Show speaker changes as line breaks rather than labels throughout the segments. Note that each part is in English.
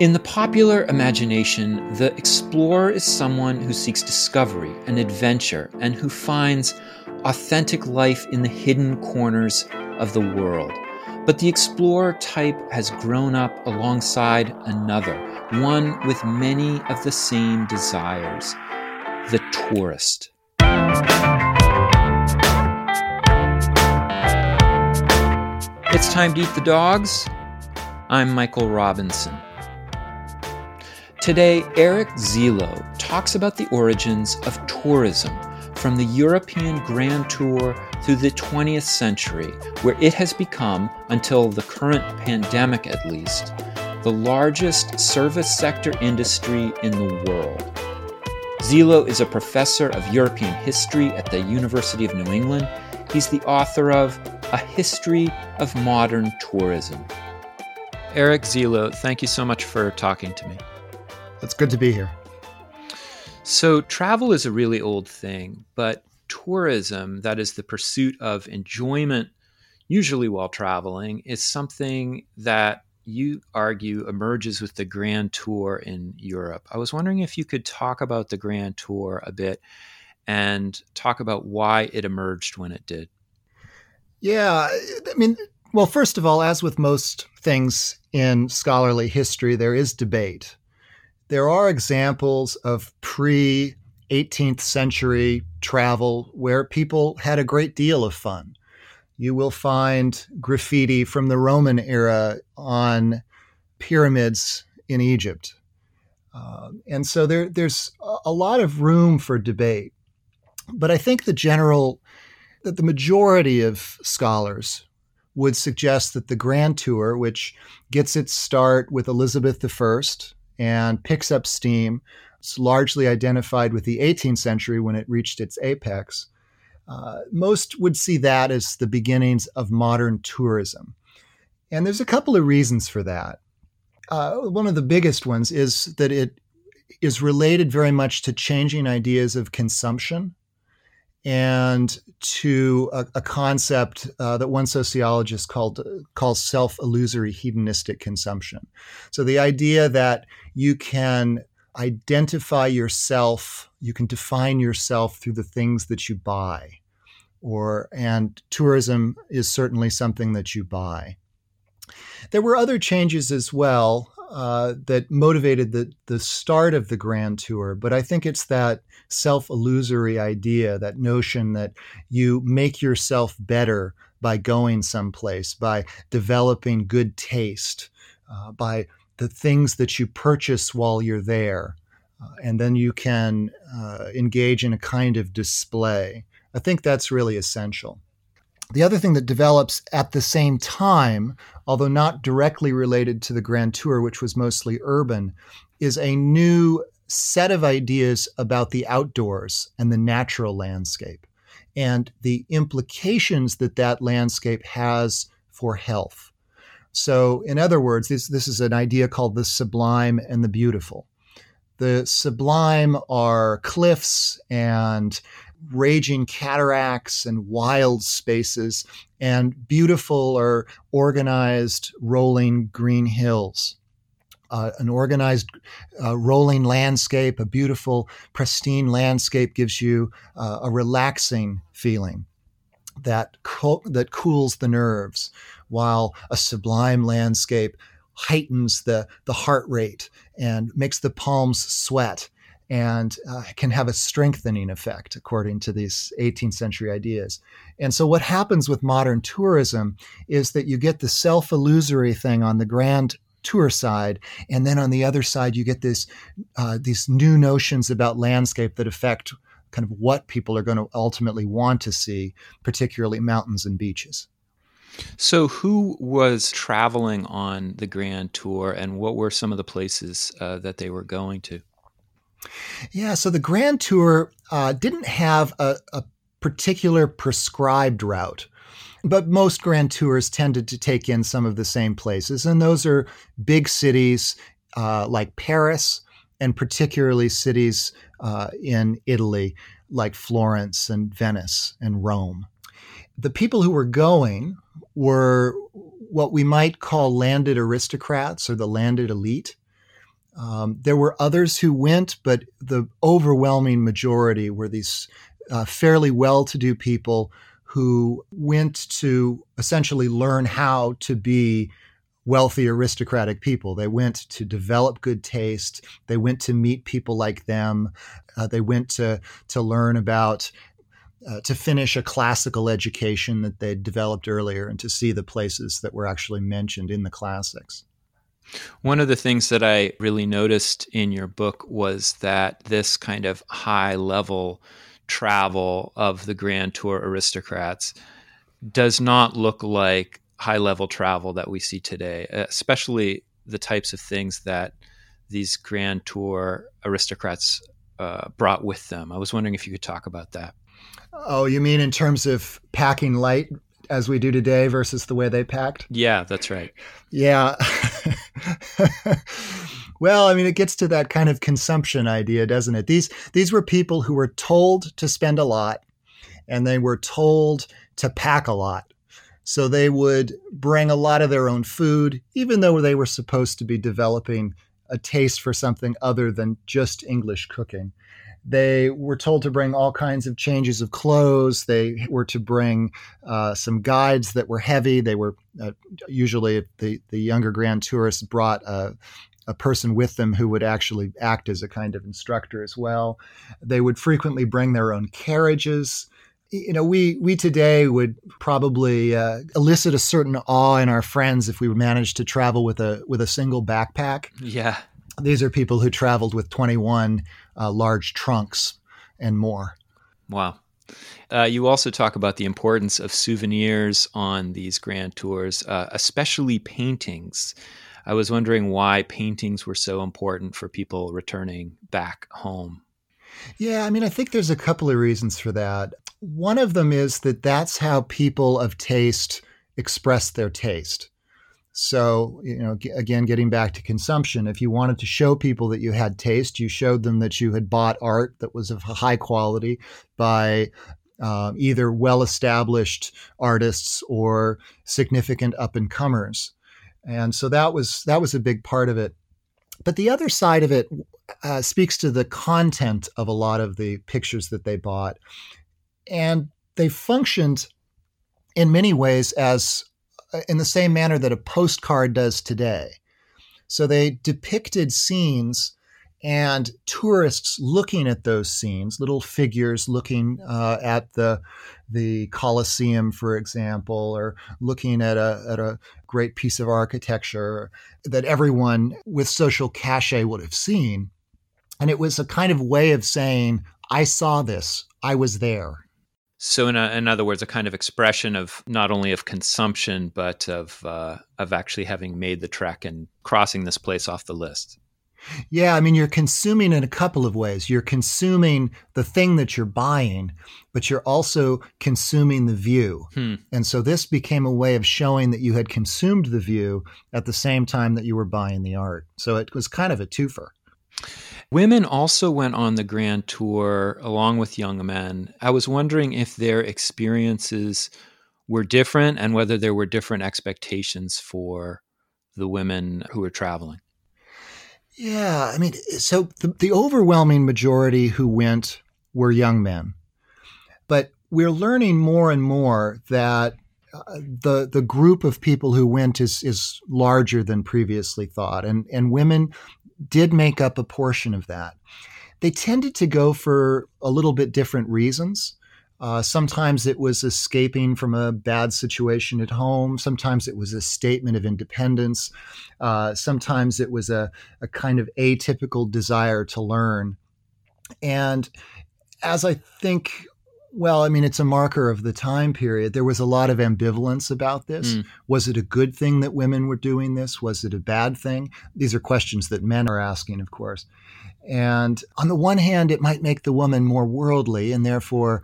In the popular imagination, the explorer is someone who seeks discovery and adventure and who finds authentic life in the hidden corners of the world. But the explorer type has grown up alongside another, one with many of the same desires the tourist. It's time to eat the dogs. I'm Michael Robinson. Today, Eric Zuelow talks about the origins of tourism from the European Grand Tour through the 20th century, where it has become, until the current pandemic at least, the largest service sector industry in the world. Zuelow is a professor of European history at the University of New England. He's the author of A History of Modern Tourism. Eric Zuelow, thank you so much for talking to me.
It's good to be here.
So, travel is a really old thing, but tourism, that is the pursuit of enjoyment, usually while traveling, is something that you argue emerges with the Grand Tour in Europe. I was wondering if you could talk about the Grand Tour a bit and talk about why it emerged when it did.
Yeah, I mean, well, first of all, as with most things in scholarly history, there is debate there are examples of pre 18th century travel where people had a great deal of fun. You will find graffiti from the Roman era on pyramids in Egypt. Uh, and so there, there's a lot of room for debate. But I think the general, that the majority of scholars would suggest that the Grand Tour, which gets its start with Elizabeth I and picks up steam. It's largely identified with the 18th century when it reached its apex. Uh, most would see that as the beginnings of modern tourism. And there's a couple of reasons for that. Uh, one of the biggest ones is that it is related very much to changing ideas of consumption and to a, a concept uh, that one sociologist called calls self-illusory hedonistic consumption. So the idea that you can identify yourself, you can define yourself through the things that you buy, or and tourism is certainly something that you buy. There were other changes as well uh, that motivated the the start of the Grand Tour. But I think it's that self illusory idea, that notion that you make yourself better by going someplace, by developing good taste, uh, by the things that you purchase while you're there. Uh, and then you can uh, engage in a kind of display. I think that's really essential. The other thing that develops at the same time, although not directly related to the Grand Tour, which was mostly urban, is a new set of ideas about the outdoors and the natural landscape and the implications that that landscape has for health. So, in other words, this, this is an idea called the sublime and the beautiful. The sublime are cliffs and raging cataracts and wild spaces, and beautiful or organized rolling green hills. Uh, an organized uh, rolling landscape, a beautiful, pristine landscape gives you uh, a relaxing feeling that co- that cools the nerves, while a sublime landscape heightens the the heart rate and makes the palms sweat and uh, can have a strengthening effect, according to these 18th century ideas. And so, what happens with modern tourism is that you get the self illusory thing on the grand tour side, and then on the other side, you get this uh, these new notions about landscape that affect kind of what people are going to ultimately want to see, particularly mountains and beaches.
So, who was traveling on the Grand Tour, and what were some of the places uh, that they were going to?
Yeah, so the Grand Tour uh, didn't have a, a particular prescribed route but most grand tours tended to take in some of the same places and those are big cities uh, like paris and particularly cities uh, in italy like florence and venice and rome. The people who were going were what we might call landed aristocrats or the landed elite Um, there were others who went, but the overwhelming majority were these uh, fairly well to do people who went to essentially learn how to be wealthy aristocratic people. They went to develop good taste. They went to meet people like them. Uh, they went to to learn about uh, to finish a classical education that they'd developed earlier and to see the places that were actually mentioned in the classics.
One of the things that I really noticed in your book was that this kind of high level travel of the Grand Tour aristocrats does not look like high level travel that we see today, especially the types of things that these Grand Tour aristocrats uh, brought with them. I was wondering if you could talk about that.
Oh, you mean in terms of packing light as we do today versus the way they packed?
Yeah, that's right.
Yeah. well, I mean, it gets to that kind of consumption idea, doesn't it? These these were people who were told to spend a lot, and they were told to pack a lot. So they would bring a lot of their own food, even though they were supposed to be developing a taste for something other than just English cooking. They were told to bring all kinds of changes of clothes. They were to bring uh, some guides that were heavy. They were uh, usually the the younger grand tourists brought a, a person with them who would actually act as a kind of instructor as well. They would frequently bring their own carriages you know, we we today would probably uh, elicit a certain awe in our friends if we managed to travel with a with a single backpack.
Yeah,
these are people who traveled with 21 uh, large trunks and more.
Wow. Uh, you also talk about the importance of souvenirs on these grand tours, uh, especially paintings. I was wondering why paintings were so important for people returning back home.
Yeah, I mean, I think there's a couple of reasons for that. One of them is that that's how people of taste express their taste. So, you know, again, getting back to consumption, if you wanted to show people that you had taste, you showed them that you had bought art that was of high quality by um, either well established artists or significant up and comers. And so that was that was a big part of it. But the other side of it uh, speaks to the content of a lot of the pictures that they bought. And they functioned in many ways as in the same manner that a postcard does today. So they depicted scenes and tourists looking at those scenes, little figures looking uh, at the the Colosseum, for example, or looking at a at a great piece of architecture that everyone with social cachet would have seen, and it was a kind of way of saying, "I saw this, I was there."
So, in, a, in other words, a kind of expression of not only of consumption, but of uh, of actually having made the trek and crossing this place off the list.
Yeah, I mean, you're consuming in a couple of ways. You're consuming the thing that you're buying, but you're also consuming the view. Hmm. And so this became a way of showing that you had consumed the view at the same time that you were buying the art. So it was kind of a twofer.
Women also went on the Grand Tour along with young men. I was wondering if their experiences were different and whether there were different expectations for the women who were traveling.
Yeah, I mean, so the, the overwhelming majority who went were young men. But we're learning more and more that uh, the the group of people who went is is larger than previously thought, and and women did make up a portion of that. They tended to go for a little bit different reasons. Uh, sometimes it was escaping from a bad situation at home. Sometimes it was a statement of independence. Uh, sometimes it was a, a kind of atypical desire to learn. And as I think well, I mean, it's a marker of the time period. There was a lot of ambivalence about this. Mm. Was it a good thing that women were doing this? Was it a bad thing? These are questions that men are asking, of course. And on the one hand, it might make the woman more worldly and therefore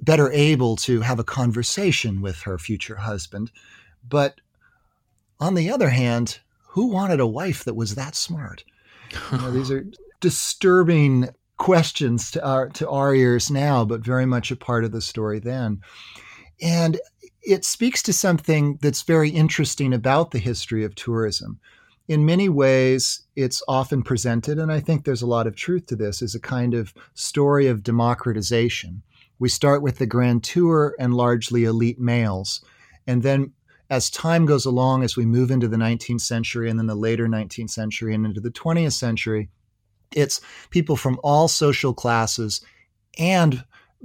better able to have a conversation with her future husband. But on the other hand, who wanted a wife that was that smart? You know, these are disturbing questions to our to our ears now, but very much a part of the story then. And it speaks to something that's very interesting about the history of tourism. in many ways, it's often presented, and I think there's a lot of truth to this, as a kind of story of democratization. We start with the grand tour and largely elite males. And then as time goes along, as we move into the 19th century and then the later 19th century and into the 20th century, it's people from all social classes and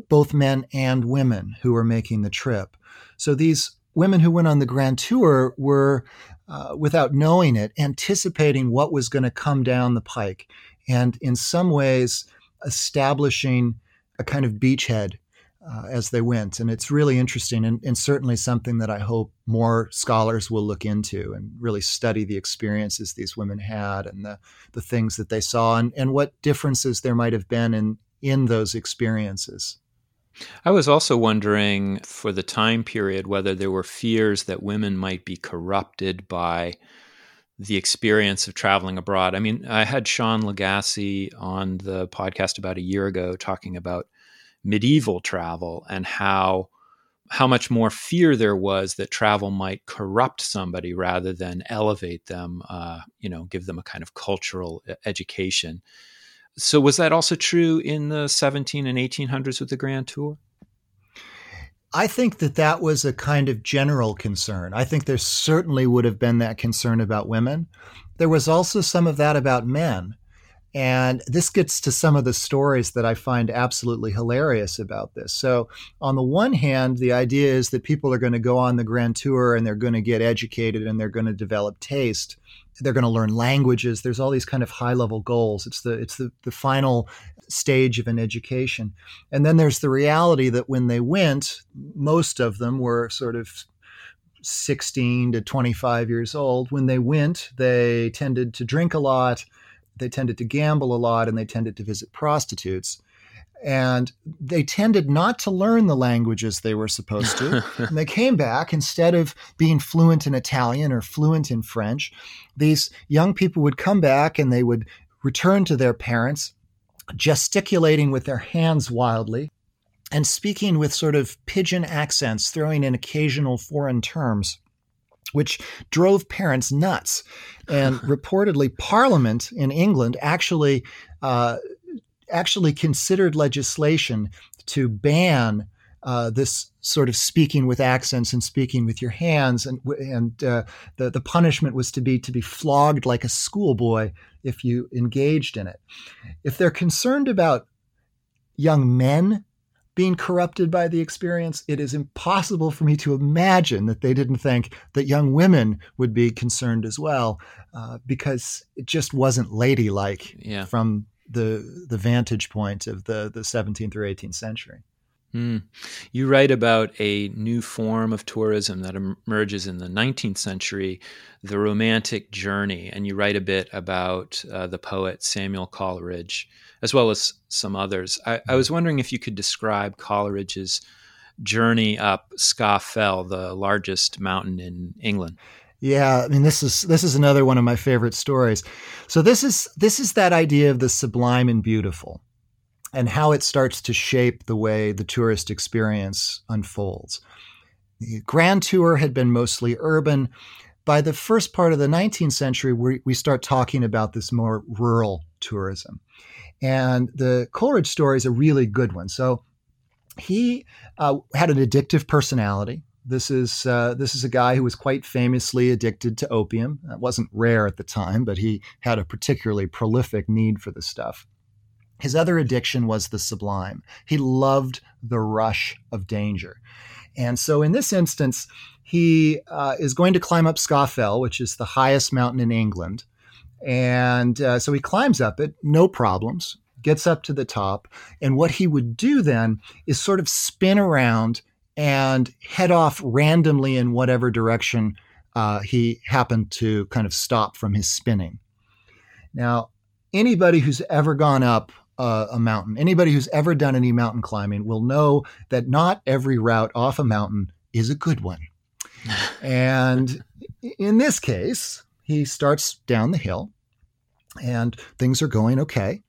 both men and women who are making the trip. So these women who went on the grand tour were, uh, without knowing it, anticipating what was going to come down the pike and in some ways establishing a kind of beachhead uh, as they went. And it's really interesting and, and, certainly something that I hope more scholars will look into and really study the experiences these women had and the, the things that they saw and, and what differences there might have been in, in those experiences.
I was also wondering for the time period whether there were fears that women might be corrupted by the experience of traveling abroad. I mean, I had Sean Lagasse on the podcast about a year ago talking about medieval travel and how how much more fear there was that travel might corrupt somebody rather than elevate them, uh, you know, give them a kind of cultural education. So, was that also true in the 17 and 1800s with the Grand Tour?
I think that that was a kind of general concern. I think there certainly would have been that concern about women. There was also some of that about men. And this gets to some of the stories that I find absolutely hilarious about this. So, on the one hand, the idea is that people are going to go on the grand tour and they're going to get educated and they're going to develop taste. They're going to learn languages. There's all these kind of high level goals. It's the it's the, the final stage of an education. And then there's the reality that when they went, most of them were sort of 16 to 25 years old. When they went, they tended to drink a lot they tended to gamble a lot and they tended to visit prostitutes. And they tended not to learn the languages they were supposed to. and they came back, instead of being fluent in Italian or fluent in French, these young people would come back and they would return to their parents, gesticulating with their hands wildly and speaking with sort of pidgin accents, throwing in occasional foreign terms which drove parents nuts. And reportedly, Parliament in England actually uh, actually considered legislation to ban uh, this sort of speaking with accents and speaking with your hands, and and uh, the the punishment was to be to be flogged like a schoolboy if you engaged in it. If they're concerned about young men being corrupted by the experience, it is impossible for me to imagine that they didn't think that young women would be concerned as well, uh, because it just wasn't ladylike yeah. from the the vantage point of the the 17th or 18th century.
Mm. You write about a new form of tourism that emerges in the 19th century, the romantic journey, and you write a bit about uh, the poet Samuel Coleridge as well as some others. I, I was wondering if you could describe Coleridge's journey up Scafell, the largest mountain in England.
Yeah, I mean this is this is another one of my favorite stories. So this is this is that idea of the sublime and beautiful and how it starts to shape the way the tourist experience unfolds. The Grand Tour had been mostly urban. By the first part of the 19th century, we, we start talking about this more rural tourism. And the Coleridge story is a really good one. So he uh, had an addictive personality. This is uh, this is a guy who was quite famously addicted to opium. It wasn't rare at the time, but he had a particularly prolific need for the stuff. His other addiction was the sublime. He loved the rush of danger. And so in this instance, he uh, is going to climb up Scafell, which is the highest mountain in England. And uh, so he climbs up it, no problems, gets up to the top. And what he would do then is sort of spin around and head off randomly in whatever direction uh, he happened to kind of stop from his spinning. Now, anybody who's ever gone up uh, a mountain, anybody who's ever done any mountain climbing will know that not every route off a mountain is a good one. and in this case, he starts down the hill and things are going okay.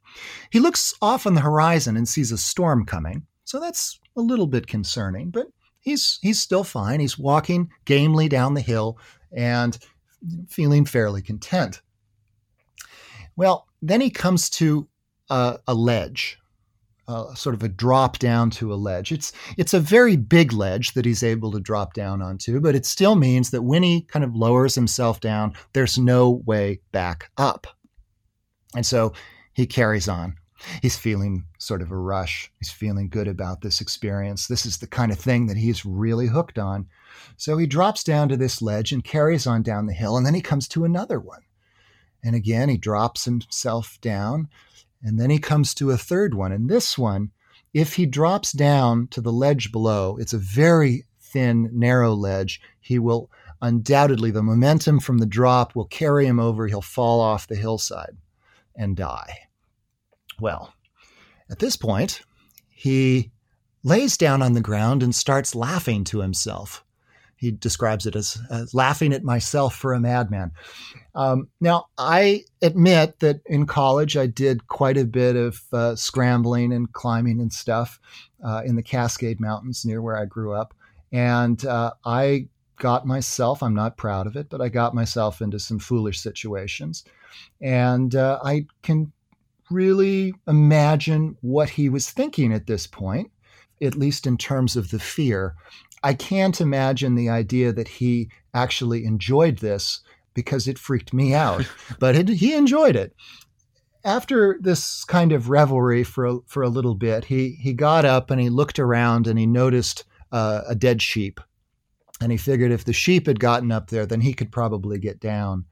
He looks off on the horizon and sees a storm coming. So that's a little bit concerning, but he's he's still fine. He's walking gamely down the hill and feeling fairly content. Well, then he comes to a, a ledge, uh, sort of a drop down to a ledge. It's it's a very big ledge that he's able to drop down onto, but it still means that when he kind of lowers himself down, there's no way back up. And so he carries on. He's feeling sort of a rush. He's feeling good about this experience. This is the kind of thing that he's really hooked on. So he drops down to this ledge and carries on down the hill, and then he comes to another one. And again, he drops himself down, and then he comes to a third one. And this one, if he drops down to the ledge below, it's a very thin, narrow ledge. He will undoubtedly, the momentum from the drop will carry him over. He'll fall off the hillside and die. Well, at this point, he lays down on the ground and starts laughing to himself. He describes it as, as laughing at myself for a madman. Um, now, I admit that in college I did quite a bit of uh, scrambling and climbing and stuff uh, in the Cascade Mountains near where I grew up. And uh, I got myself, I'm not proud of it, but I got myself into some foolish situations. And uh, I can really imagine what he was thinking at this point, at least in terms of the fear. I can't imagine the idea that he actually enjoyed this because it freaked me out, but it, he enjoyed it. After this kind of revelry for a, for a little bit, he he got up and he looked around and he noticed uh, a dead sheep, and he figured if the sheep had gotten up there, then he could probably get down.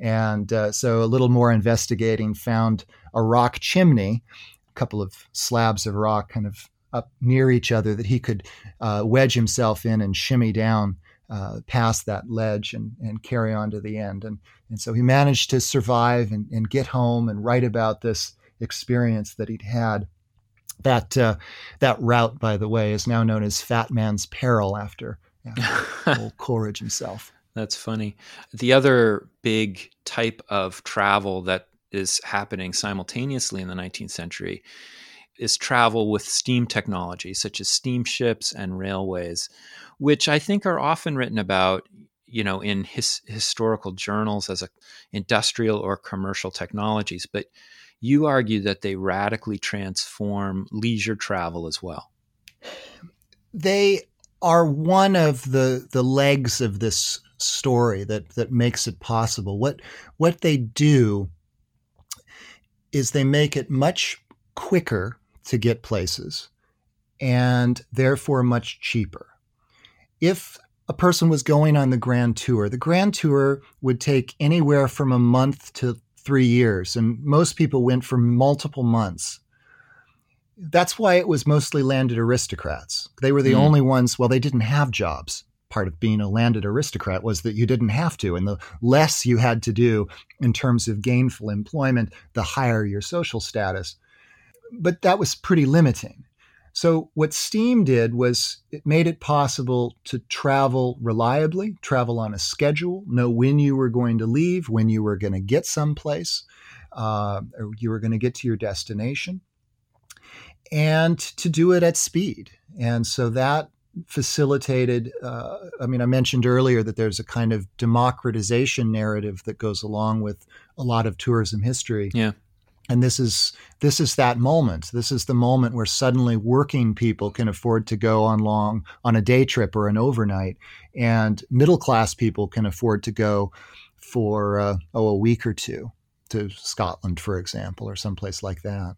And uh, so a little more investigating found a rock chimney, a couple of slabs of rock kind of up near each other that he could uh, wedge himself in and shimmy down uh, past that ledge and, and carry on to the end. And, and so he managed to survive and, and get home and write about this experience that he'd had. That, uh, that route, by the way, is now known as Fat Man's Peril after, after old Coleridge himself.
That's funny. The other big type of travel that is happening simultaneously in the 19th century is travel with steam technology, such as steamships and railways, which I think are often written about, you know, in his, historical journals as a industrial or commercial technologies. But you argue that they radically transform leisure travel as well.
They are one of the the legs of this story that that makes it possible. What what they do is they make it much quicker to get places and therefore much cheaper. If a person was going on the grand tour, the grand tour would take anywhere from a month to three years, and most people went for multiple months. That's why it was mostly landed aristocrats. They were the mm. only ones, well, they didn't have jobs. Part of being a landed aristocrat was that you didn't have to. And the less you had to do in terms of gainful employment, the higher your social status but that was pretty limiting. So, what Steam did was it made it possible to travel reliably, travel on a schedule, know when you were going to leave, when you were going to get someplace, uh, or you were going to get to your destination, and to do it at speed. And so that facilitated, uh, I mean, I mentioned earlier that there's a kind of democratization narrative that goes along with a lot of tourism history.
Yeah
and this is this is that moment. This is the moment where suddenly working people can afford to go on long on a day trip or an overnight and middle class people can afford to go for uh, oh a week or two to Scotland for example or someplace like that.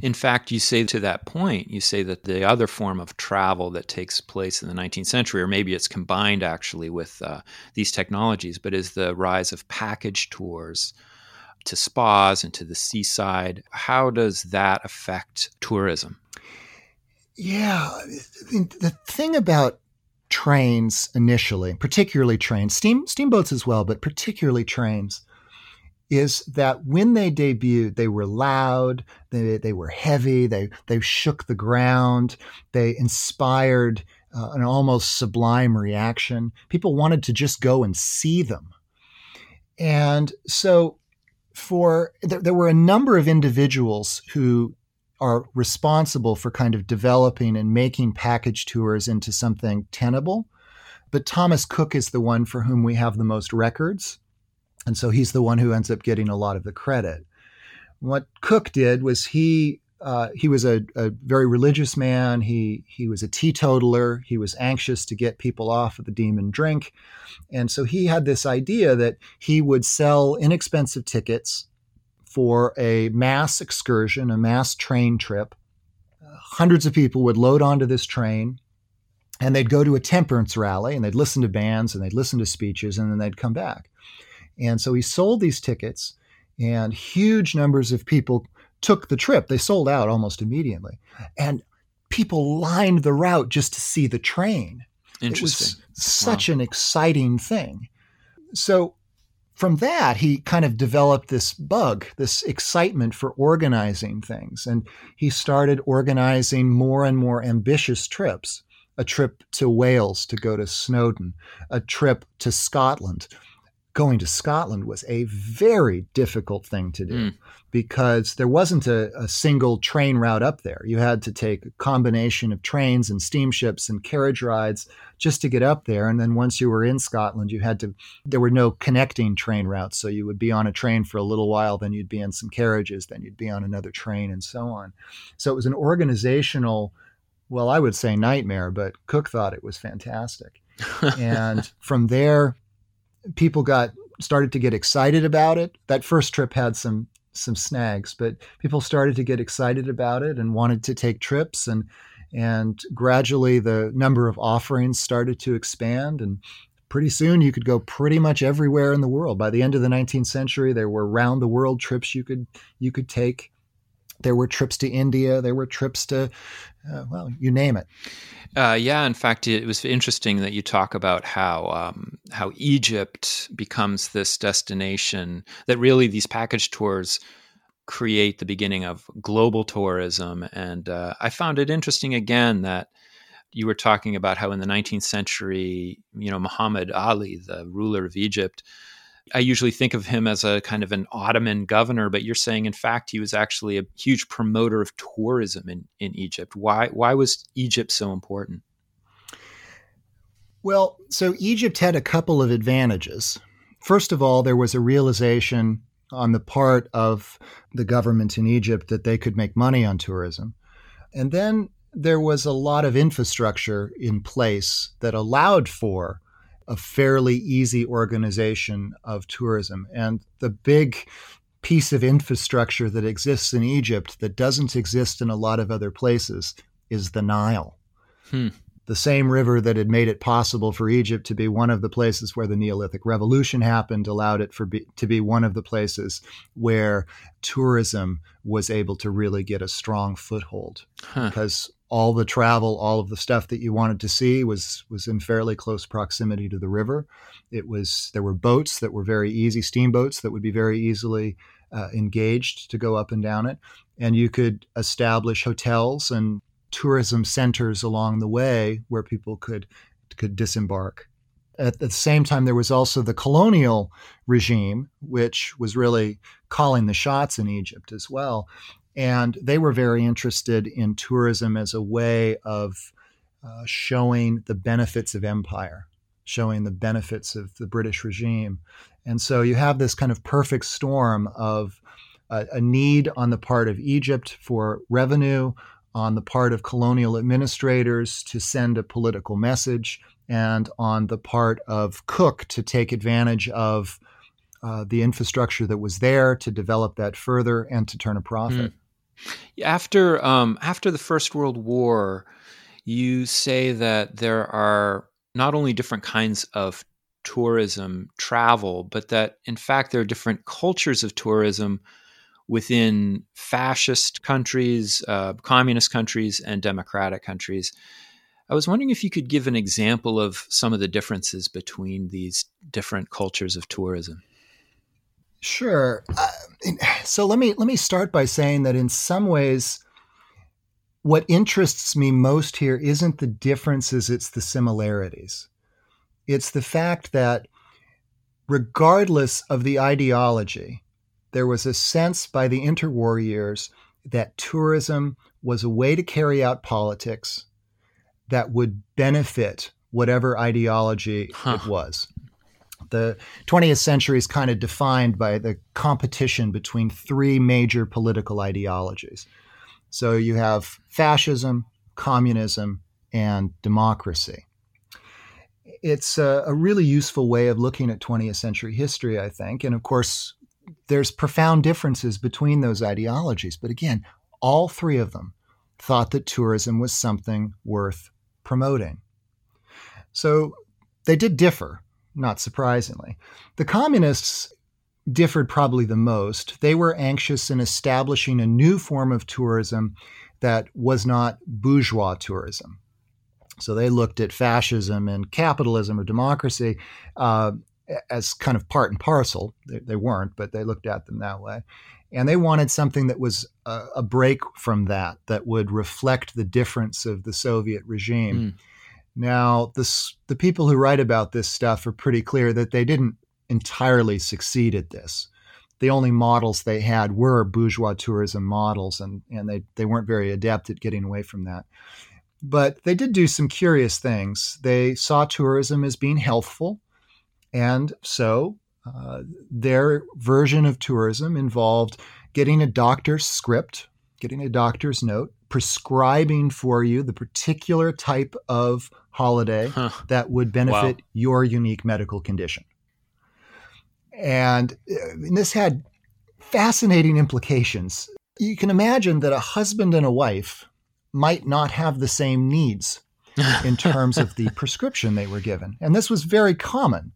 In fact you say to that point you say that the other form of travel that takes place in the 19th century or maybe it's combined actually with uh, these technologies but is the rise of package tours to spas and to the seaside. How does that affect tourism?
Yeah, the thing about trains initially, particularly trains, steam steamboats as well, but particularly trains, is that when they debuted, they were loud, they, they were heavy, they they shook the ground, they inspired uh, an almost sublime reaction. People wanted to just go and see them, and so for there, there were a number of individuals who are responsible for kind of developing and making package tours into something tenable. But Thomas Cook is the one for whom we have the most records. And so he's the one who ends up getting a lot of the credit. What Cook did was he uh, he was a, a, very religious man. He he was a teetotaler. He was anxious to get people off of the demon drink, and so he had this idea that he would sell inexpensive tickets for a mass excursion, a mass train trip. hundreds of people would load onto this train, and they'd go to a temperance rally, and they'd listen to bands, and they'd listen to speeches, and then they'd come back. And so he sold these tickets, and huge numbers of people took the trip. They sold out almost immediately. And people lined the route just to see the train.
Interesting.
It was such wow. an exciting thing. So from that, he kind of developed this bug, this excitement for organizing things. And he started organizing more and more ambitious trips a trip to Wales to go to Snowdon, a trip to Scotland, going to Scotland was a very difficult thing to do mm. because there wasn't a, a, single train route up there. You had to take a combination of trains and steamships and carriage rides just to get up there. And then once you were in Scotland, you had to, there were no connecting train routes. So you would be on a train for a little while, then you'd be in some carriages, then you'd be on another train, and so on. So it was an organizational, well, I would say nightmare, but Cook thought it was fantastic. and from there, people got started to get excited about it. That first trip had some some snags, but people started to get excited about it and wanted to take trips and and gradually the number of offerings started to expand and pretty soon you could go pretty much everywhere in the world. By the end of the 19th century there were round the world trips you could you could take. There were trips to India, there were trips to uh, well, you name it.
Uh, yeah, in fact, it was interesting that you talk about how um, how Egypt becomes this destination that really these package tours create the beginning of global tourism. And uh, I found it interesting again that you were talking about how in the 19th century, you know, Muhammad Ali, the ruler of Egypt, I usually think of him as a kind of an Ottoman governor, but you're saying, in fact, he was actually a huge promoter of tourism in, in Egypt. Why, why was Egypt so important?
Well, so Egypt had a couple of advantages. First of all, there was a realization on the part of the government in Egypt that they could make money on tourism. And then there was a lot of infrastructure in place that allowed for a fairly easy organization of tourism. And the big piece of infrastructure that exists in Egypt that doesn't exist in a lot of other places is the Nile. Hmm. The same river that had made it possible for Egypt to be one of the places where the Neolithic Revolution happened allowed it for be, to be one of the places where tourism was able to really get a strong foothold. Huh. Because all the travel, all of the stuff that you wanted to see was was in fairly close proximity to the river. It was there were boats that were very easy, steamboats that would be very easily uh, engaged to go up and down it, and you could establish hotels and tourism centers along the way where people could could disembark. At the same time, there was also the colonial regime, which was really calling the shots in Egypt as well. And they were very interested in tourism as a way of uh, showing the benefits of empire, showing the benefits of the British regime. And so you have this kind of perfect storm of a need on the part of Egypt for revenue, on the part of colonial administrators to send a political message, and on the part of Cook to take advantage of uh, the infrastructure that was there to develop that further and to turn a profit. Mm.
After um, after the First World War, you say that there are not only different kinds of tourism travel, but that in fact there are different cultures of tourism within fascist countries, uh, communist countries, and democratic countries. I was wondering if you could give an example of some of the differences between these different cultures of tourism.
Sure. Uh, so let me let me start by saying that in some ways what interests me most here isn't the differences, it's the similarities. It's the fact that regardless of the ideology, there was a sense by the interwar years that tourism was a way to carry out politics that would benefit whatever ideology huh. it was The 20th century is kind of defined by the competition between three major political ideologies. So you have fascism, communism, and democracy. It's a, a, really useful way of looking at 20th century history, I think. And of course, there's profound differences between those ideologies. But again, all three of them thought that tourism was something worth promoting. So they did differ, not surprisingly. The communists differed probably the most. They were anxious in establishing a new form of tourism that was not bourgeois tourism. So they looked at fascism and capitalism or democracy uh, as kind of part and parcel. They, they, weren't, but they looked at them that way. And they wanted something that was a, a break from that, that would reflect the difference of the Soviet regime. Mm. Now, this, the people who write about this stuff are pretty clear that they didn't entirely succeed at this. The only models they had were bourgeois tourism models, and, and they, they weren't very adept at getting away from that. But they did do some curious things. They saw tourism as being healthful, and so uh, their version of tourism involved getting a doctor's script, getting a doctor's note, prescribing for you the particular type of holiday huh. that would benefit wow. your unique medical condition. And, uh, and this had fascinating implications. You can imagine that a husband and a wife might not have the same needs in terms of the prescription they were given. And this was very common.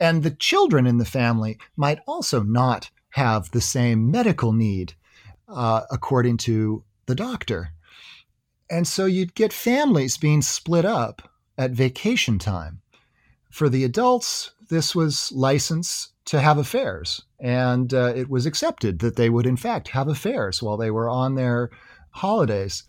And the children in the family might also not have the same medical need, uh, according to the doctor. And so you'd get families being split up at vacation time. For the adults, this was license to have affairs. And uh, it was accepted that they would, in fact, have affairs while they were on their holidays.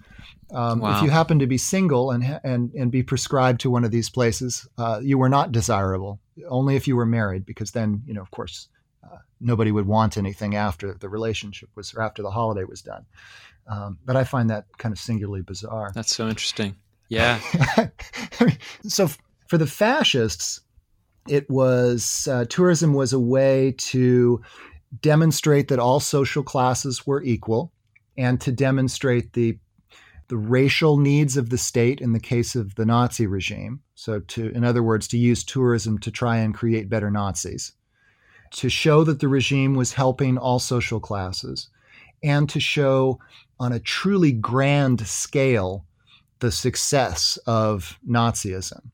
Um, wow. If you happen to be single and, and, and be prescribed to one of these places, uh, you were not desirable. Only if you were married, because then, you know, of course, uh, nobody would want anything after the relationship was or after the holiday was done. Um, but I find that kind of singularly bizarre.
That's so interesting. Yeah.
so for the fascists, it was uh, tourism was a way to demonstrate that all social classes were equal and to demonstrate the the racial needs of the state in the case of the Nazi regime. So to in other words to use tourism to try and create better Nazis. To show that the regime was helping all social classes and to show on a truly grand scale the success of Nazism.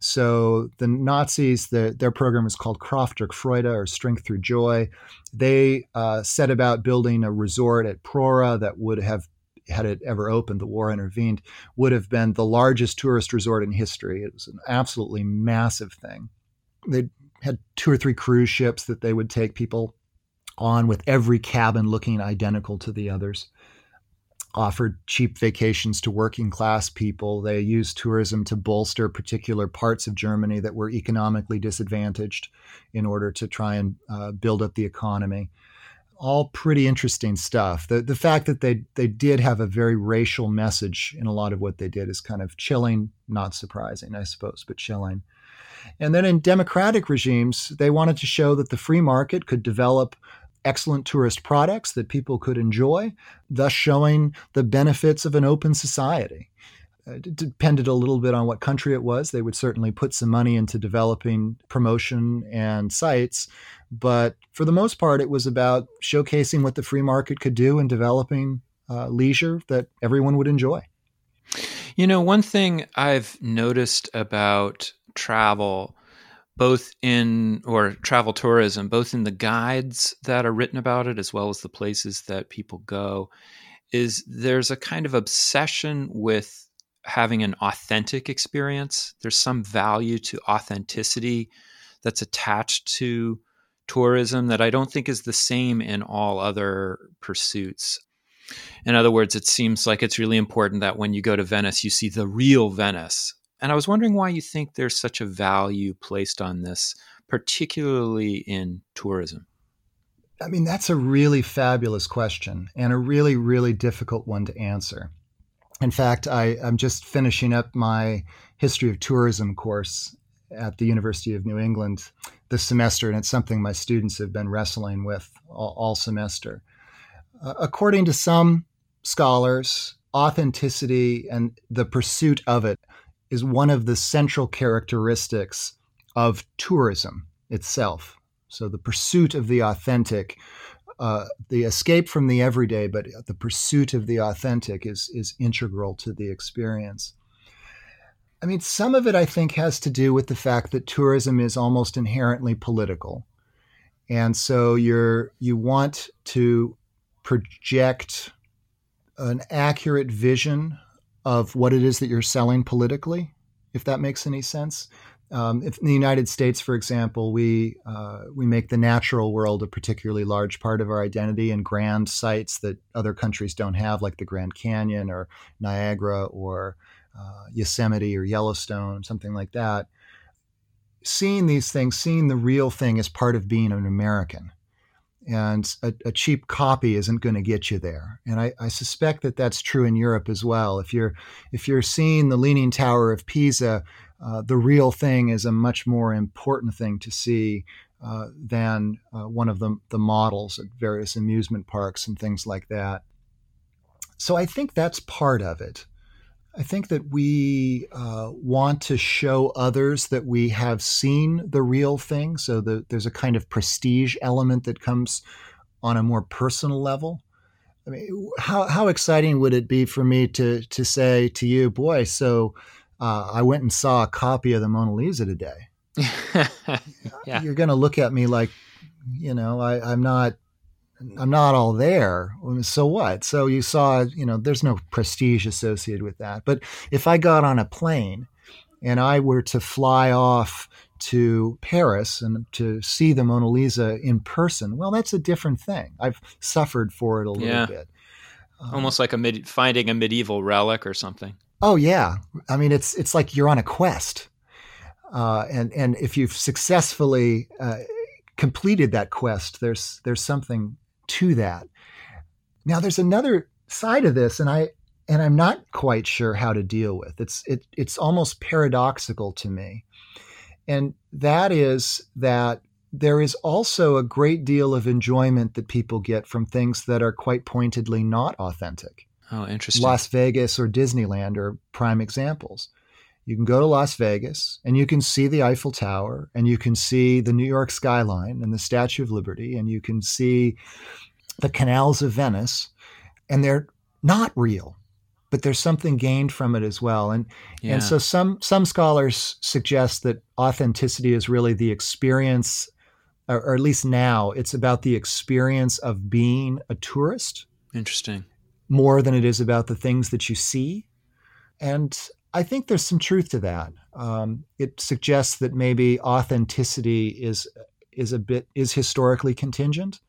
So the Nazis, the, their program is called Kraft durch Freude or Strength Through Joy. They uh, set about building a resort at Prora that would have, had it ever opened, the war intervened, would have been the largest tourist resort in history. It was an absolutely massive thing. They had two or three cruise ships that they would take people on with every cabin looking identical to the others offered cheap vacations to working class people. They used tourism to bolster particular parts of Germany that were economically disadvantaged in order to try and uh, build up the economy. All pretty interesting stuff. The the fact that they they did have a very racial message in a lot of what they did is kind of chilling, not surprising, I suppose, but chilling. And then in democratic regimes, they wanted to show that the free market could develop excellent tourist products that people could enjoy, thus showing the benefits of an open society. Uh, it depended a little bit on what country it was. They would certainly put some money into developing promotion and sites, but for the most part, it was about showcasing what the free market could do in developing uh, leisure that everyone would enjoy.
You know, one thing I've noticed about travel both in or travel tourism, both in the guides that are written about it as well as the places that people go, is there's a kind of obsession with having an authentic experience. There's some value to authenticity that's attached to tourism that I don't think is the same in all other pursuits. In other words, it seems like it's really important that when you go to Venice, you see the real Venice and I was wondering why you think there's such a value placed on this, particularly in tourism.
I mean, that's a really fabulous question and a really, really difficult one to answer. In fact, I, am just finishing up my history of tourism course at the University of New England this semester, and it's something my students have been wrestling with all, all semester. Uh, according to some scholars, authenticity and the pursuit of it is one of the central characteristics of tourism itself. So, the pursuit of the authentic, uh, the escape from the everyday, but the pursuit of the authentic is, is integral to the experience. I mean, some of it I think has to do with the fact that tourism is almost inherently political. And so you're you want to project an accurate vision of what it is that you're selling politically, if that makes any sense. Um, if in the United States, for example, we uh, we make the natural world a particularly large part of our identity and grand sites that other countries don't have, like the Grand Canyon or Niagara or uh, Yosemite or Yellowstone, something like that. Seeing these things, seeing the real thing is part of being an American. And a, a cheap copy isn't going to get you there. And I, I, suspect that that's true in Europe as well. If you're if you're seeing the Leaning Tower of Pisa, uh, the real thing is a much more important thing to see uh, than uh, one of the, the models at various amusement parks and things like that. So I think that's part of it. I think that we uh, want to show others that we have seen the real thing. So the, there's a kind of prestige element that comes on a more personal level. I mean, how, how exciting would it be for me to, to say to you, boy, so uh, I went and saw a copy of the Mona Lisa today? yeah. You're going to look at me like, you know, I, I'm not I'm not all there. So what? So you saw, you know, there's no prestige associated with that. But if I got on a plane and I were to fly off to Paris and to see the Mona Lisa in person, well, that's a different thing. I've suffered for it a little yeah. bit.
Um, Almost like a mid- finding a medieval relic or something.
Oh yeah, I mean it's it's like you're on a quest, uh, and and if you've successfully uh, completed that quest, there's there's something to that. Now, there's another side of this, and I and I'm not quite sure how to deal with. It's it, it's almost paradoxical to me, and that is that there is also a great deal of enjoyment that people get from things that are quite pointedly not authentic.
Oh, interesting.
Las Vegas or Disneyland are prime examples. You can go to Las Vegas and you can see the Eiffel Tower and you can see the New York skyline and the Statue of Liberty and you can see the canals of Venice and they're not real but there's something gained from it as well. And yeah. and so some some scholars suggest that authenticity is really the experience or, or at least now it's about the experience of being a tourist
interesting.
more than it is about the things that you see. And I think there's some truth to that. Um, it suggests that maybe authenticity is is a bit is historically contingent,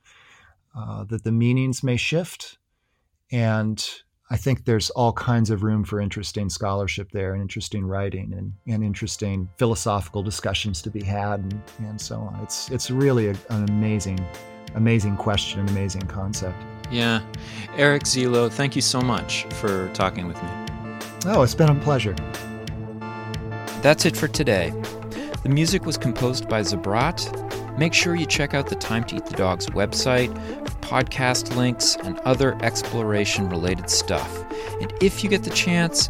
uh, that the meanings may shift, and I think there's all kinds of room for interesting scholarship there, and interesting writing, and, and interesting philosophical discussions to be had, and, and so on. It's it's really a, an amazing, amazing question, an amazing concept.
Yeah, Eric Zuelow, thank you so much for talking with me.
Oh, it's been a pleasure.
That's it for today. The music was composed by Zabrat. Make sure you check out the Time to Eat the Dogs website podcast links and other exploration related stuff. And if you get the chance,